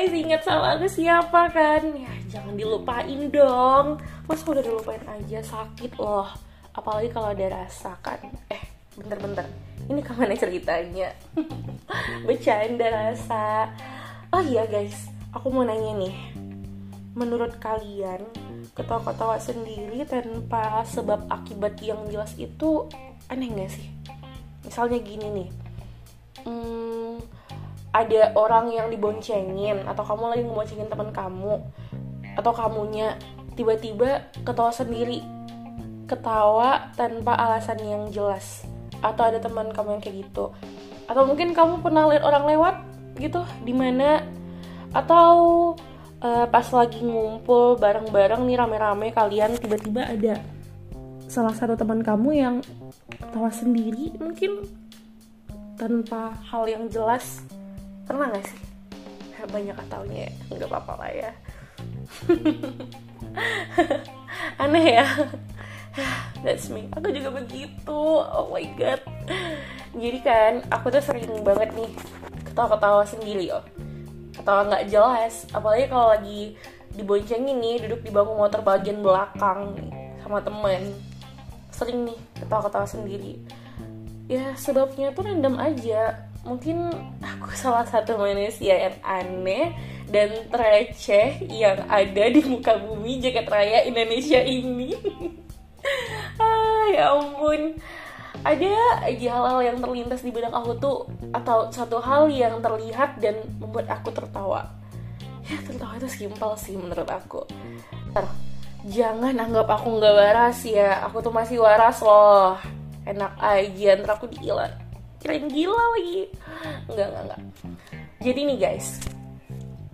guys ingat sama aku siapa kan? Ya jangan dilupain dong. Masa udah dilupain aja sakit loh. Apalagi kalau ada rasa kan. Eh bentar-bentar. Ini ke mana ceritanya? Bercanda rasa. Oh iya guys. Aku mau nanya nih. Menurut kalian ketawa-ketawa sendiri tanpa sebab akibat yang jelas itu aneh gak sih? Misalnya gini nih. Hmm, ada orang yang diboncengin atau kamu lagi ngeboncengin teman kamu atau kamunya tiba-tiba ketawa sendiri. Ketawa tanpa alasan yang jelas. Atau ada teman kamu yang kayak gitu. Atau mungkin kamu pernah lihat orang lewat gitu di mana? Atau uh, pas lagi ngumpul bareng-bareng nih rame-rame kalian tiba-tiba ada salah satu teman kamu yang ketawa sendiri mungkin tanpa hal yang jelas pernah gak sih? Banyak kataunya ya. Nggak apa-apa lah ya. Aneh ya. That's me. Aku juga begitu. Oh my god. Jadi kan aku tuh sering banget nih ketawa-ketawa sendiri oh. Ketawa nggak jelas. Apalagi kalau lagi diboncengin nih duduk di bangku motor bagian belakang sama temen. Sering nih ketawa-ketawa sendiri. Ya sebabnya tuh random aja mungkin aku salah satu manusia yang aneh dan receh yang ada di muka bumi jaket raya Indonesia ini. Ah ya ampun. Ada aja hal-hal yang terlintas di benak aku tuh atau satu hal yang terlihat dan membuat aku tertawa. Ya tertawa itu simpel sih menurut aku. Ter, jangan anggap aku nggak waras ya. Aku tuh masih waras loh. Enak aja ntar aku gila kirain gila lagi. Enggak enggak enggak jadi nih guys.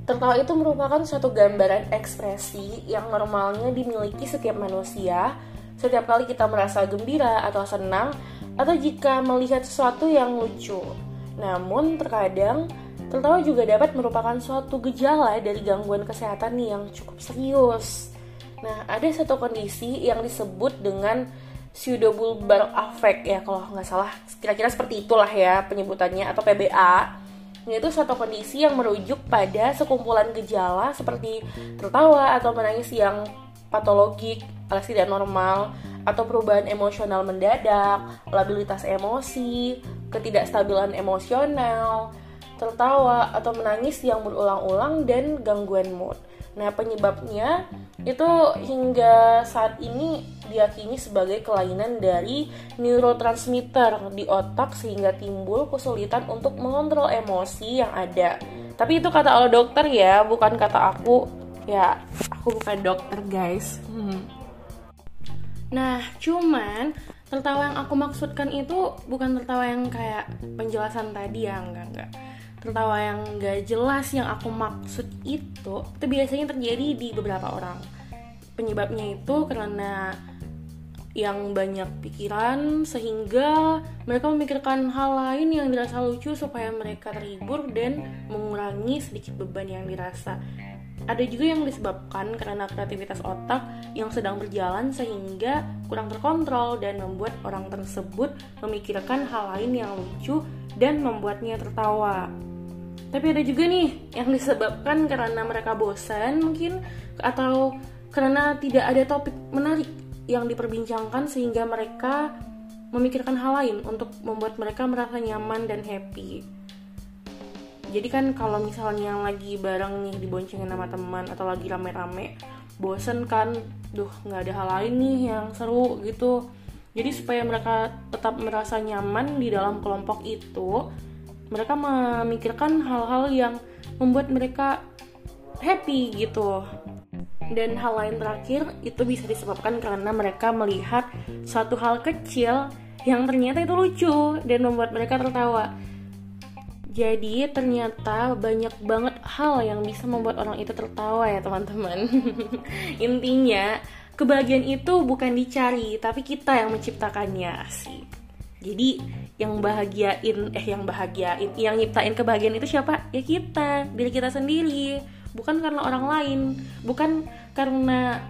Tertawa itu merupakan suatu gambaran ekspresi yang normalnya dimiliki setiap manusia setiap kali kita merasa gembira atau senang atau jika melihat sesuatu yang lucu. Namun terkadang tertawa juga dapat merupakan suatu gejala dari gangguan kesehatan yang cukup serius. Nah ada satu kondisi yang disebut dengan pseudobulbar affect ya kalau nggak salah kira-kira seperti itulah ya penyebutannya atau PBA yaitu suatu kondisi yang merujuk pada sekumpulan gejala seperti tertawa atau menangis yang patologik alias tidak normal atau perubahan emosional mendadak, labilitas emosi, ketidakstabilan emosional, tertawa atau menangis yang berulang-ulang dan gangguan mood. Nah, penyebabnya itu hingga saat ini diyakini sebagai kelainan dari neurotransmitter di otak sehingga timbul kesulitan untuk mengontrol emosi yang ada. Tapi itu kata oleh dokter ya, bukan kata aku. Ya, aku bukan dokter, guys. Hmm. Nah, cuman tertawa yang aku maksudkan itu bukan tertawa yang kayak penjelasan tadi ya, enggak enggak tertawa yang gak jelas yang aku maksud itu itu biasanya terjadi di beberapa orang penyebabnya itu karena yang banyak pikiran sehingga mereka memikirkan hal lain yang dirasa lucu supaya mereka terhibur dan mengurangi sedikit beban yang dirasa ada juga yang disebabkan karena kreativitas otak yang sedang berjalan sehingga kurang terkontrol dan membuat orang tersebut memikirkan hal lain yang lucu dan membuatnya tertawa. Tapi ada juga nih yang disebabkan karena mereka bosan mungkin atau karena tidak ada topik menarik yang diperbincangkan sehingga mereka memikirkan hal lain untuk membuat mereka merasa nyaman dan happy. Jadi kan kalau misalnya lagi bareng nih diboncengin sama teman atau lagi rame-rame, bosen kan, duh nggak ada hal lain nih yang seru gitu. Jadi supaya mereka tetap merasa nyaman di dalam kelompok itu, mereka memikirkan hal-hal yang membuat mereka happy gitu dan hal lain terakhir itu bisa disebabkan karena mereka melihat suatu hal kecil yang ternyata itu lucu dan membuat mereka tertawa. Jadi ternyata banyak banget hal yang bisa membuat orang itu tertawa ya teman-teman. Intinya kebahagiaan itu bukan dicari tapi kita yang menciptakannya sih. Jadi yang bahagiain eh yang bahagiain yang nyiptain kebahagiaan itu siapa? Ya kita diri kita sendiri bukan karena orang lain bukan karena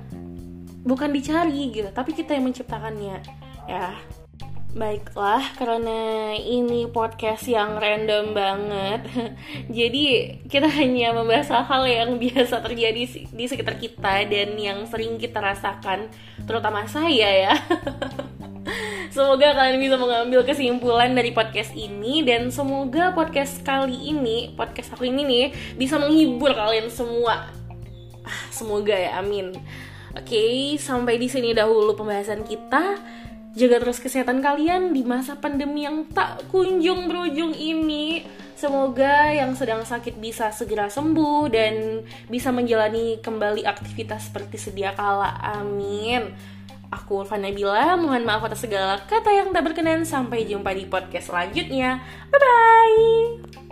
bukan dicari gitu tapi kita yang menciptakannya ya. Baiklah, karena ini podcast yang random banget Jadi kita hanya membahas hal-hal yang biasa terjadi di sekitar kita Dan yang sering kita rasakan Terutama saya ya Semoga kalian bisa mengambil kesimpulan dari podcast ini Dan semoga podcast kali ini, podcast aku ini nih Bisa menghibur kalian semua ah, Semoga ya, amin Oke, sampai di sini dahulu pembahasan kita Jaga terus kesehatan kalian di masa pandemi yang tak kunjung berujung ini. Semoga yang sedang sakit bisa segera sembuh dan bisa menjalani kembali aktivitas seperti sedia kala. Amin. Aku Fana Bila, mohon maaf atas segala kata yang tak berkenan. Sampai jumpa di podcast selanjutnya. Bye-bye.